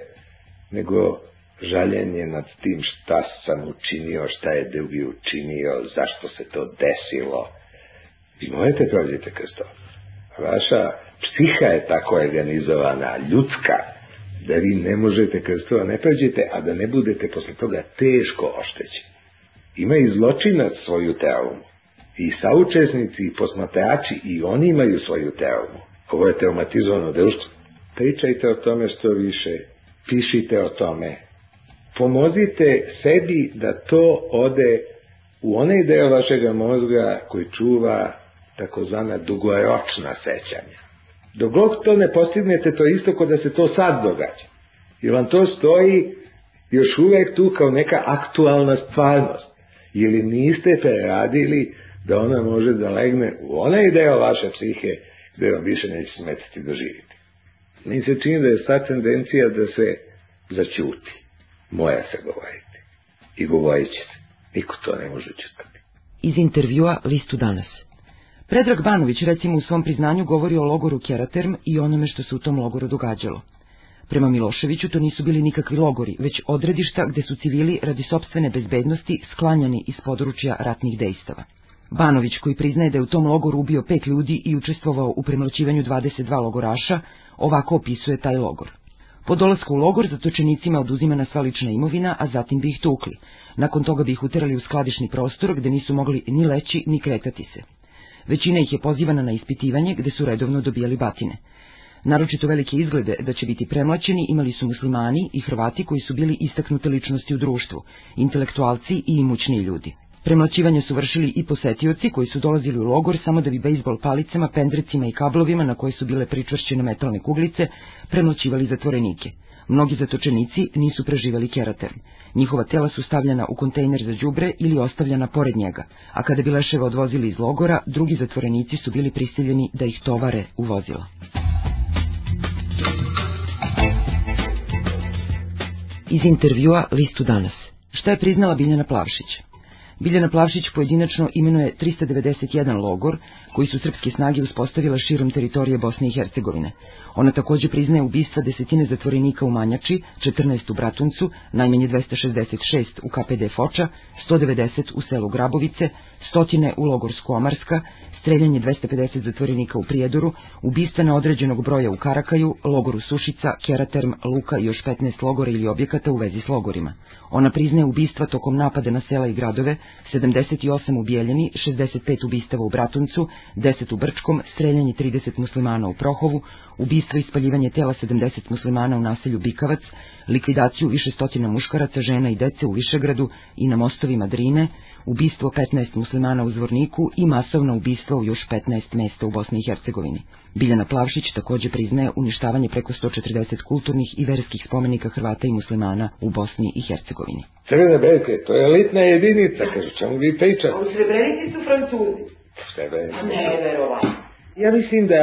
nego žaljenje nad tim šta sam učinio, šta je drugi učinio, zašto se to desilo. Vi morate prođete kroz to. Vaša psiha je tako organizovana, ljudska, da vi ne možete kroz to ne prođete, a da ne budete posle toga teško oštećeni. Ima i zločinac svoju traumu. I saučesnici i posmatrači i oni imaju svoju traumu. Ovo je traumatizovano društvo. Pričajte o tome što više, pišite o tome. Pomozite sebi da to ode u onaj deo vašega mozga koji čuva takozvana dugoročna sećanja. Dok god to ne postignete, to je isto kod da se to sad događa. I vam to stoji još uvek tu kao neka aktualna stvarnost. Ili niste preradili da ona može da legne u onaj deo vaše psihe gde vam više neće smetiti da živite. Mi se čini da je sad tendencija da se začuti. Moja se govoriti. I govorit će se. Niko to ne može čutati. Iz intervjua listu danas. Predrag Banović recimo u svom priznanju govori o logoru Keraterm i onome što se u tom logoru događalo. Prema Miloševiću to nisu bili nikakvi logori, već odredišta gde su civili radi sobstvene bezbednosti sklanjani iz područja ratnih dejstava. Banović, koji priznaje da je u tom logoru ubio pet ljudi i učestvovao u premlaćivanju 22 logoraša, ovako opisuje taj logor. Po dolasku u logor zatočenicima oduzimana sva lična imovina, a zatim bi ih tukli. Nakon toga bi ih uterali u skladišni prostor gde nisu mogli ni leći ni kretati se. Većina ih je pozivana na ispitivanje gde su redovno dobijali batine. Naročito velike izglede da će biti premlaćeni imali su muslimani i Hrvati koji su bili istaknute ličnosti u društvu, intelektualci i imućni ljudi. Premlaćivanje su vršili i posetioci koji su dolazili u logor samo da bi bejsbol palicama, pendrecima i kablovima na koje su bile pričvršćene metalne kuglice premlaćivali zatvorenike. Mnogi zatočenici nisu preživali keraterm. Njihova tela su stavljena u kontejner za đubre ili ostavljena pored njega, a kada bi leševe odvozili iz logora, drugi zatvorenici su bili prisiljeni da ih tovare u vozila. Iz intervjua Listu danas. Šta je priznala Biljana Plavšić? Biljana Plavšić pojedinačno imenuje 391 logor koji su srpske snage uspostavile širom teritorije Bosne i Hercegovine. Ona takođe priznaje ubistva desetine zatvorenika u Manjači, 14 u Bratuncu, najmanje 266 u KPD Foča, 190 u selu Grabovice, stotine u Logorsku Omarska, streljanje 250 zatvorenika u Prijedoru, ubistva na određenog broja u Karakaju, logoru Sušica, Keraterm, Luka i još 15 logora ili objekata u vezi s logorima. Ona priznaje ubistva tokom napada na sela i gradove, 78 u Bijeljeni, 65 ubistava u Bratuncu, 10 u Brčkom, streljanje 30 muslimana u Prohovu, ubistvo i spaljivanje tela 70 muslimana u naselju Bikavac, likvidaciju više stotina muškaraca, žena i dece u Višegradu i na mostovima Drine, ubistvo 15 muslimana u Zvorniku i masovno ubistvo u još 15 mesta u Bosni i Hercegovini. Biljana Plavšić takođe priznaje uništavanje preko 140 kulturnih i verskih spomenika Hrvata i muslimana u Bosni i Hercegovini. Crvene beke, to je elitna jedinica, kaže, čemu vi pričate? U Srebrenici su Francuzi. Srebrenici. Ne, verovatno. Ja mislim da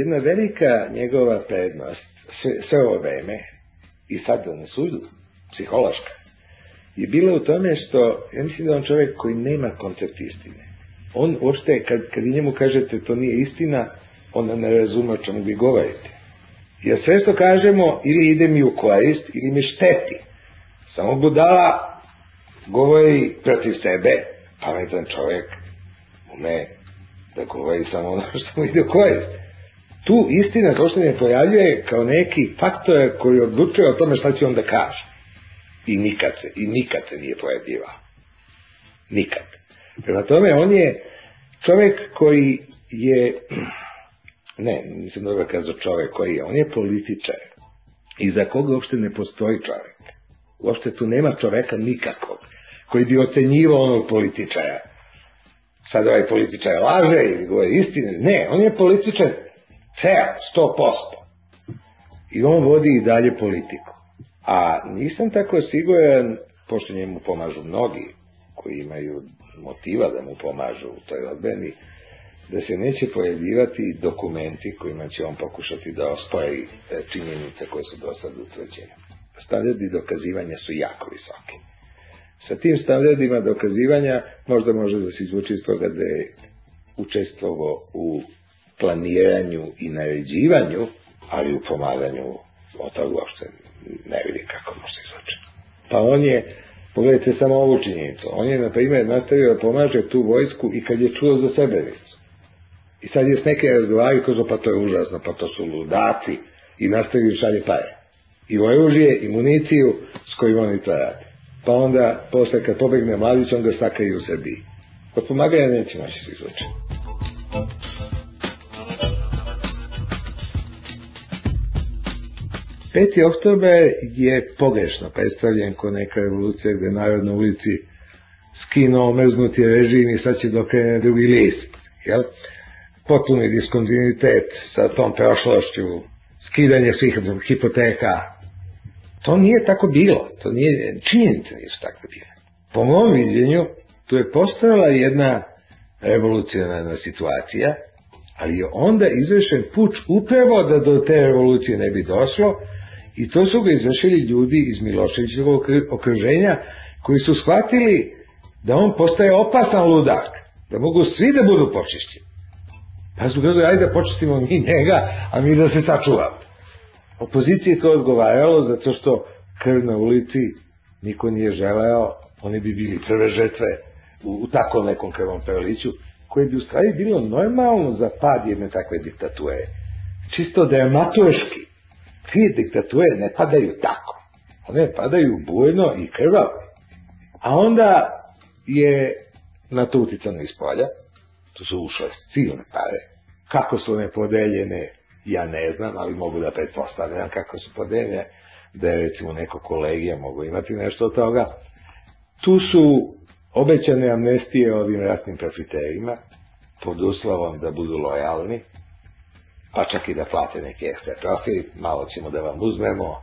jedna velika njegova prednost sve, sve ovo vreme i sad na sudu, psihološka, je bila u tome što, ja mislim da on čovjek koji nema koncept istine. On uopšte, kad, kad njemu kažete to nije istina, onda ne razume o čemu vi govorite. Jer sve što kažemo ili ide mi u korist ili mi šteti. Samo budala govori protiv sebe, pametan čovjek ume da govori samo ono što mu ide u korist. Tu istina što ne pojavljuje kao neki faktor koji odlučuje o tome šta će on da kaže. I nikad se, i nikad se nije pojavljivao. Nikad. Prema tome, on je čovjek koji je, ne, nisam dobro kazao čovjek koji je, on je političar. I za koga uopšte ne postoji čovjek. Uopšte tu nema čoveka nikakvog koji bi ocenjivao onog političara. Sad ovaj političar laže ili govori istine. Ne, on je političar ceo, sto posto. I on vodi i dalje politiku. A nisam tako siguran, pošto njemu pomažu mnogi koji imaju motiva da mu pomažu u toj odbrani, da se neće pojavljivati dokumenti kojima će on pokušati da ostoji činjenice koje su do sad utvrđene. Standardi dokazivanja su jako visoki. Sa tim standardima dokazivanja možda može da se izvuči iz toga da je učestvovao u planiranju i naređivanju, ali u pomaganju od toga uopšte ne vidi kako može se izvuči. Pa on je, pogledajte samo ovu činjenicu, on je, na primjer, nastavio da pomaže tu vojsku i kad je čuo za Srebrenicu. I sad je s neke razgovaraju, kaže, pa to je užasno, pa to su ludaci, i nastavio šalje pare. I oružje, i municiju s kojim oni to rade. Pa onda, posle kad pobegne mladić, on ga sakaju u Srbiji. Od pomaganja neće moći se izvući. 5. oktober je pogrešno predstavljen ko neka revolucija gde narod na ulici skinuo mrznuti režim i sad će dokrene drugi list. Jel? Potpuni diskontinuitet sa tom prošlošću, skidanje svih hipoteka. To nije tako bilo. To nije, činjenice nisu tako bile. Po mom viđenju, tu je postojala jedna revolucionarna situacija, ali je onda izvršen puč upravo da do te revolucije ne bi došlo, I to su ga izvršili ljudi iz Miloševićevog okruženja koji su shvatili da on postaje opasan ludak, da mogu svi da budu počišćeni. Pa su gledali, ajde da počistimo mi njega, a mi da se sačuvamo. Opoziciji to odgovaralo zato što krv na ulici niko nije želeo, oni bi bili prve žetve u, u takvom nekom krvom preliću, koje bi u stvari bilo normalno za pad jedne takve diktature. Čisto dramaturški Dvije diktature ne padaju tako. One padaju bujno i krvavo. A onda je na to uticano iz polja, tu su ušle silne pare. Kako su one podeljene, ja ne znam, ali mogu da pretpostavljam kako su podeljene, da je recimo neko kolegija mogu imati nešto od toga. Tu su obećane amnestije ovim ratnim profiterima, pod uslovom da budu lojalni, pa čak i da plate neki ekstra profit, malo ćemo da vam uzmemo,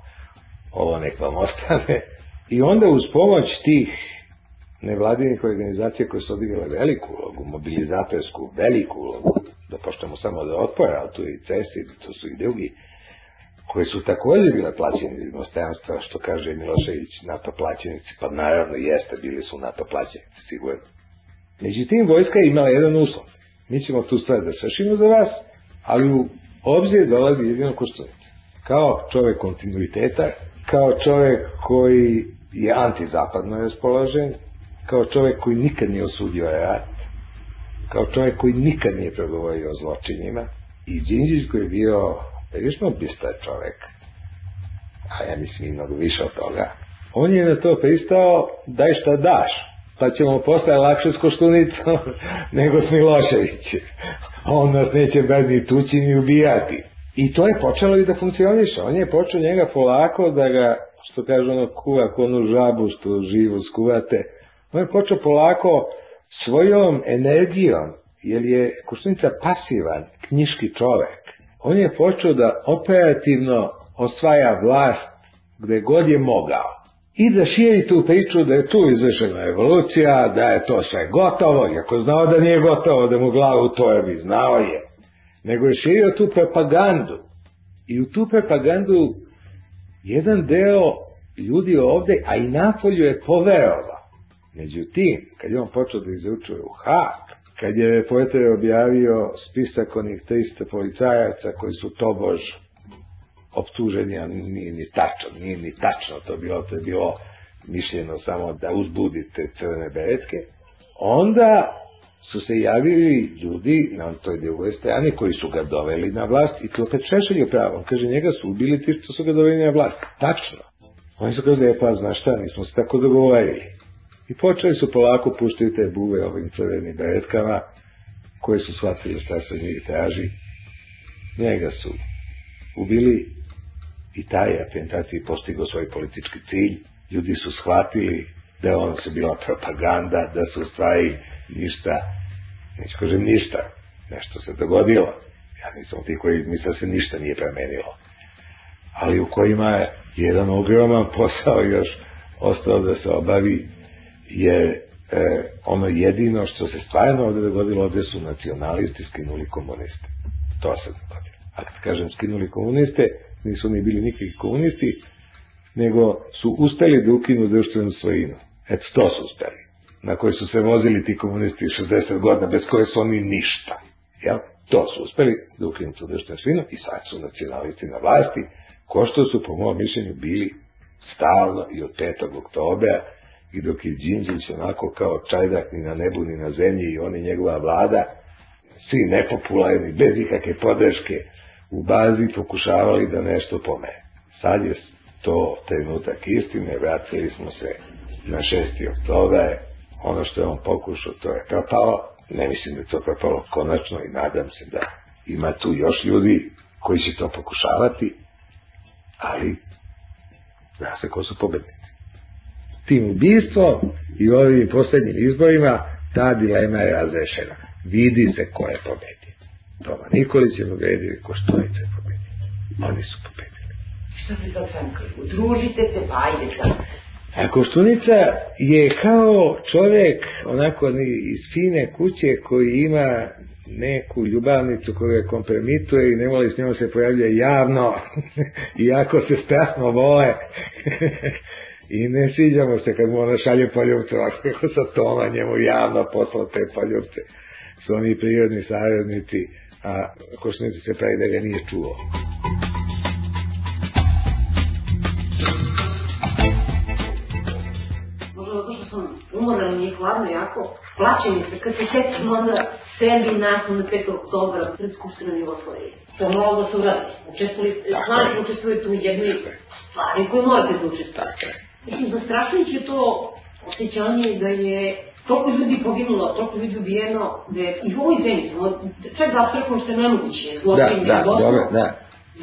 ovo nek vam ostane. I onda uz pomoć tih nevladinih organizacija koje su odigrale veliku ulogu, mobilizatorsku veliku ulogu, da poštamo samo da otpora, ali tu i CESI, tu su i drugi, koje su takođe bile plaćeni iz inostranstva, što kaže Milošević, NATO plaćenici, pa naravno jeste, bili su NATO plaćenici, sigurno. Međutim, vojska je imala jedan uslov. Mi ćemo tu stvar da sršimo za vas, ali u obzir dolazi jedino Koštunica. Kao čovek kontinuiteta, kao čovek koji je antizapadno raspoložen, kao čovek koji nikad nije osudio rat, kao čovek koji nikad nije progovorio o zločinima, i Đinđić koji je bio prilično bistar čovek, a ja mislim i mnogo više od toga, on je na to pristao, daj šta daš, pa ćemo posle lakše s Koštunicom nego s Miloševićem. On nas neće bez ni tući ni ubijati. I to je počelo i da funkcioniše. On je počeo njega polako da ga, što kaže ono, kuva onu žabu što živo skuvate. On je počeo polako svojom energijom, jer je Koštunica pasivan, knjiški čovek. On je počeo da operativno osvaja vlast gde god je mogao. I da širi tu priču da je tu izvršena evolucija, da je to sve gotovo, iako znao da nije gotovo, da mu glavu to je bi znao je. Nego je širio tu propagandu. I u tu propagandu jedan deo ljudi ovde, a i napolju je poverovao. Međutim, kad je on počeo da izučuje u Hak, kad je reporter objavio spisak onih 300 policajaca koji su tobož optuženi, nije ni tačno, nije ni tačno to bilo, to je bilo mišljeno samo da uzbudite crvene beretke, onda su se javili ljudi na toj drugoj strani koji su ga doveli na vlast i to opet Šešelj je pravo. On kaže, njega su ubili ti što su ga doveli na vlast. Tačno. Oni su kaže, pa znaš šta, mi smo se tako dogovorili. I počeli su polako puštiti te buve ovim crvenim beretkama, koje su shvatili šta se njih traži. Njega su ubili i taj atentaciji postigao svoj politički cilj. Ljudi su shvatili da je on se bila propaganda, da su stvari ništa, neću kažem ništa, nešto se dogodilo. Ja nisam ti koji misle se ništa nije promenilo. Ali u kojima je jedan ogroman posao još ostao da se obavi je e, ono jedino što se stvarno ovde dogodilo, ovde su nacionalisti skinuli komuniste. To se dogodilo. A kad kažem skinuli komuniste, nisu ni bili nikakvi komunisti, nego su uspeli da ukinu društvenu svojinu. Eto, to su uspeli. Na koje su se vozili ti komunisti 60 godina, bez koje su oni ništa. Jel? To su uspeli da ukinu tu društvenu svojinu i sad su nacionalisti na vlasti, ko što su, po mojom mišljenju, bili stalno i od 5. oktobera i dok je Đinđić onako kao čajdak ni na nebu ni na zemlji i on i njegova vlada, svi nepopularni, bez ikakve podrške, u bazi pokušavali da nešto pomene. Sad je to trenutak istine, vratili smo se na 6. oktober, ono što je on pokušao, to je propalo, ne mislim da je to propalo konačno i nadam se da ima tu još ljudi koji će to pokušavati, ali zna se ko su pobednici. Tim ubistvom i ovim poslednjim izborima ta dilema je razrešena. Vidi se ko je pobedio. Toma Nikolić je pobedio i Koštunica je pobedio. Oni su pobedili. Šta se sad sankali? Udružite se, pa ajde sad. A Koštunica je kao čovek onako iz fine kuće koji ima neku ljubavnicu koju je kompromituje i ne voli s njom se pojavljuje javno, iako se strasno vole. I ne sviđamo se kad mu ona šalje poljubce, ovako kako sa Toma njemu javno poslao te poljubce. Su oni prirodni saradnici, a Košnici se pravi da ga nije čuo. Umoran i hladno jako, plaće mi se kad se sećam onda sebi nakon 5. oktobra pred Skupštinom Jugoslavije. To je moralo da se uradi. Učestvali, stvari učestvujete u jednoj stvari koje morate da učestvujete. Mislim, zastrašujuće je to osjećanje da je toliko ljudi poginulo, toliko ljudi ubijeno, da je i u ovoj zemlji, čak da apsrakujemo što je nemoguće, zločin da, da, dobro, da.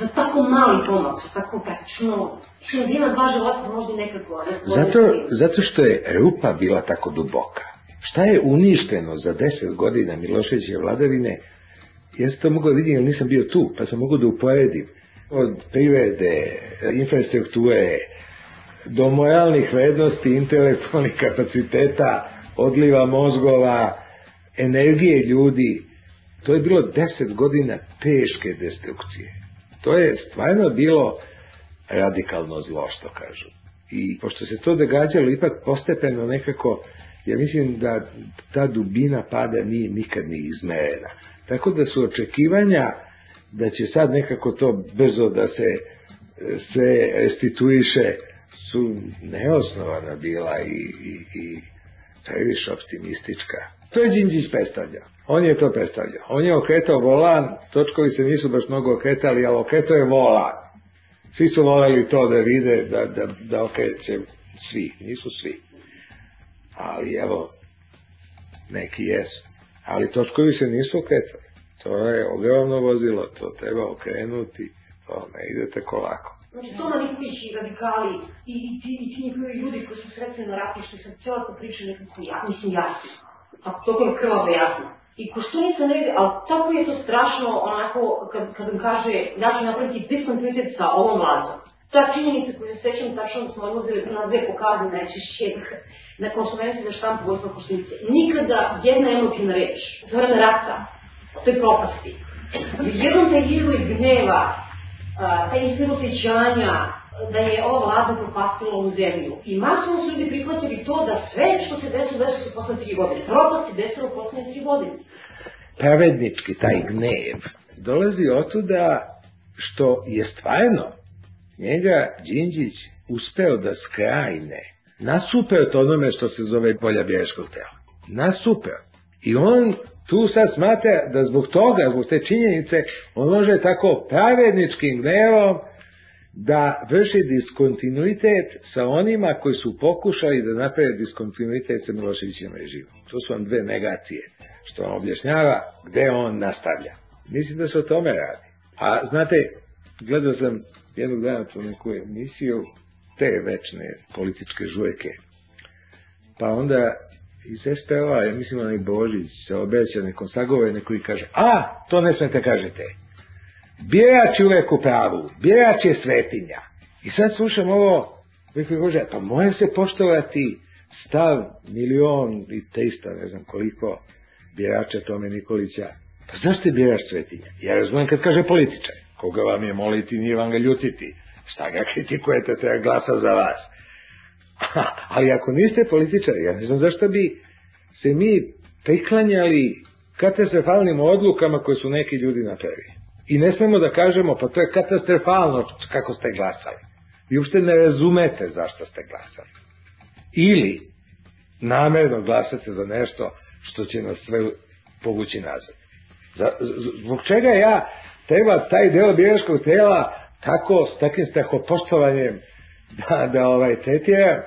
za tako mali pomak, za tako praktično, što je dva života možda nekako... Zato, zato što je rupa bila tako duboka. Šta je uništeno za deset godina Miloševićeve vladavine, ja sam to mogu da vidim, jer nisam bio tu, pa sam mogu da uporedim. Od privrede, infrastrukture, do moralnih vrednosti, intelektualnih kapaciteta, odliva mozgova, energije ljudi. To je bilo deset godina teške destrukcije. To je stvarno bilo radikalno zlo, što kažu. I pošto se to događalo ipak postepeno nekako, ja mislim da ta dubina pada nije nikad ni izmerena. Tako da su očekivanja da će sad nekako to brzo da se sve restituiše su neosnovana bila i, i, i previše optimistička. To je Đinđić predstavlja. On je to predstavljao. On je okretao volan, točkovi se nisu baš mnogo okretali, ali okretao je volan. Svi su voleli to da vide, da, da, da okreće svi. Nisu svi. Ali evo, neki jesu. Ali točkovi se nisu okretali. To je ogromno vozilo, to treba okrenuti, to ne idete kolako. Znači, to Nikolić i radikali i, i ti, i ti njihovi ljudi koji su sretni na ratištu, sam cijela ta priča nekako, ja, mislim, jasno. Tako, toliko je krvavo jasno. I Koštunica ne vidi, ali tako je to strašno, onako, kad, kad vam kaže, ja ću napraviti diskontinuitet sa ovom vladom. Ta činjenica koju se sećam, tačno smo odlazili na dve pokazne najčešće na konsumenciji za štampu Vojstva Koštunice. Nikada jedna emotivna reč, Zorana Raca, to je propasti. Jednom taj izvoj gneva, taj izvoj osjećanja, da je ova vlada propastila ovu zemlju. I masovno su ljudi prihvatili to da sve što se desilo, desilo se posle tri godine. Propast se desilo posle tri godine. Pravednički taj gnev dolazi otuda što je stvarno njega Đinđić uspeo da skrajne nasupert onome što se zove polja bješkog tela. Nasupert. I on tu sad smatra da zbog toga, zbog te činjenice, on može tako pravedničkim gnevom da vrši diskontinuitet sa onima koji su pokušali da naprave diskontinuitet sa Miloševićem režimom. To su vam dve negacije, što vam objašnjava gde on nastavlja. Mislim da se o tome radi. A znate, gledao sam jednog dana tu neku emisiju, te večne političke žujke. Pa onda iz SPO-a, ja mislim onaj Božić, se obeća nekom sagovore koji kaže, a, to ne smete kažete. Birač je uvek u pravu, birač je svetinja. I sad slušam ovo, koji kaže, pa može se poštovati stav milion i testa, ne znam koliko, birača Tome Nikolića. Pa zašto je birač svetinja? Ja razumijem kad kaže političar. Koga vam je moliti, nije vam ga ljutiti. Šta ga kritikujete, treba glasa za vas. Ali ako niste političari, ja ne znam zašto bi se mi priklanjali katastrofalnim odlukama koje su neki ljudi napravili. I ne smemo da kažemo, pa to je katastrofalno kako ste glasali. Vi uopšte ne razumete zašto ste glasali. Ili namerno glasate za nešto što će nas sve povući nazad. Za, zbog čega ja treba taj deo biračkog tela tako s takim strahopoštovanjem da, da ovaj tretiram,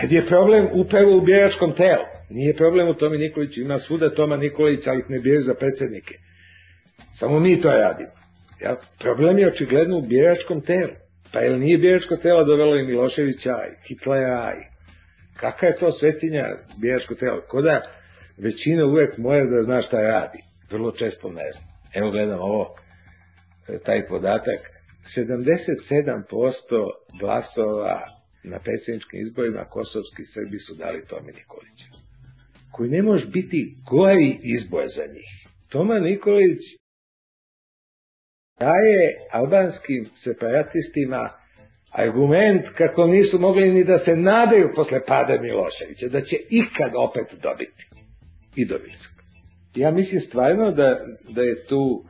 kad je problem upravo u biračkom telu. Nije problem u Tomi Nikoliću, ima svuda Toma Nikolića, ali ih ne biraju za predsednike. Samo mi to radimo. Ja, problem je očigledno u biračkom telu. Pa jel nije biračko telo dovelo i Miloševića, i Hitlera, i kakva je to svetinja biračko telo? Koda većina uvek mora da zna šta radi. Vrlo često ne zna. Evo gledam ovo, taj podatak. 77% glasova na predsjedničkim izborima kosovski Srbi su dali Tome Nikoliću. Koji ne može biti gori izbor za njih. Toma Nikolić daje albanskim separatistima argument kako nisu mogli ni da se nadaju posle pada Miloševića, da će ikad opet dobiti. I dobili su. Ja mislim stvarno da, da je tu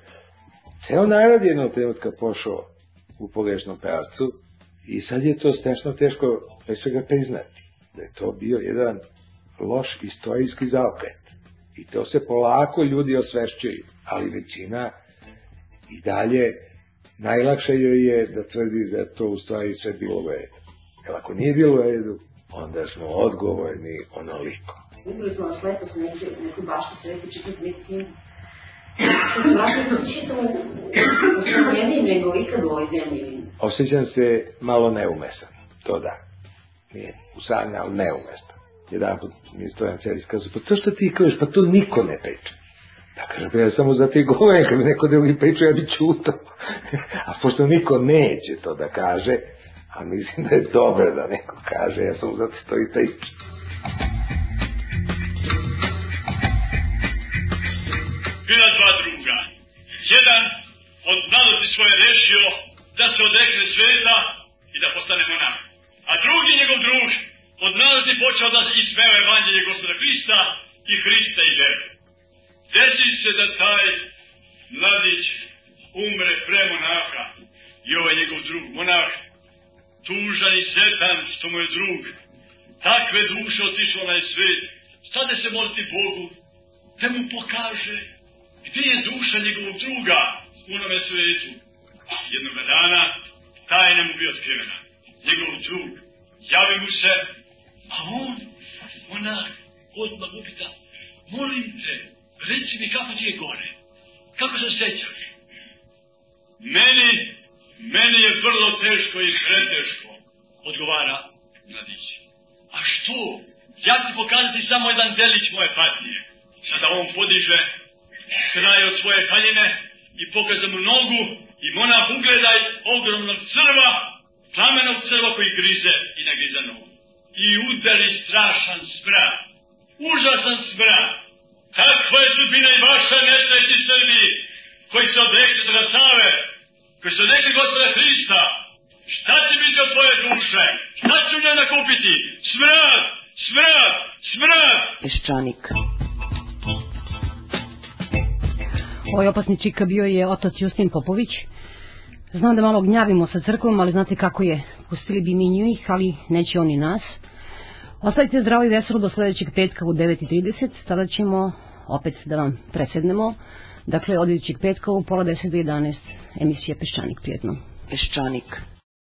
ceo narod jednog trenutka pošao u pogrešnom pravcu i sad je to strašno teško pre svega priznati. Da je to bio jedan loš istorijski zaokret. I to se polako ljudi osvešćuju, ali većina i dalje najlakše joj je da tvrdi da to u stvari sve bilo u redu. Jer ako nije bilo u redu, onda smo odgovorni onoliko. Smo nas letos neki, neku baštu sreti čitati neki. Osjećam se malo neumesan, to da. Nije usadnja, ali neumestan. Jedan put mi stojan cijeli skazu, pa to što ti kažeš, pa to niko ne priča. Da kažem, pa ja samo za te govorim, kad mi neko drugi priča, ja bi čutao. a pošto niko neće to da kaže, a mislim da je dobro da neko kaže, ja sam zato što i jedan od mladosti svoje rešio da se odrekne sveta i da postane monah. A drugi njegov drug od mladosti počeo da ismeva evanđelje gospoda Hrista i Hrista i vere. Desi se da taj mladić umre pre monaha i ovaj njegov drug monah tužan i sretan što mu je drug takve duše otišlo na svet stade se moliti Bogu da mu pokaže gdje je duša njegovog druga u onome svetu. Jednog dana tajna mu bi otkrivena. Njegov drug javi mu se, a on, monah, odmah upita, molim te, reci mi kako ti je gore, kako se sećaš? Meni, meni je vrlo teško i preteško, odgovara mladić. A što? Ja ti pokazati samo jedan delić moje patnje. Sada on podiže kraj od svoje haljine i pokaza mu nogu i monah ugledaj ogromnog crva, plamenog crva koji grize i nagriza nogu. I udari strašan smrad, užasan smrad. Takva je sudbina i vaša nesreći Srbiji, koji se odrekli toga Save, koji se odrekli gospoda Hrista. Šta će biti od tvoje duše? Šta će u njoj nakupiti? Smrad, smrad, smrad! Peščanik. Ovaj opasni čika bio je otac Justin Popović. Znam da malo gnjavimo sa crkvom, ali znate kako je. Pustili bi mi njih, ali neće oni nas. Ostavite zdravo i veselo do sledećeg petka u 9.30. Tada ćemo opet da vam presednemo. Dakle, od idućeg petka u pola 10 do 11 emisija Peščanik prijetno. Peščanik.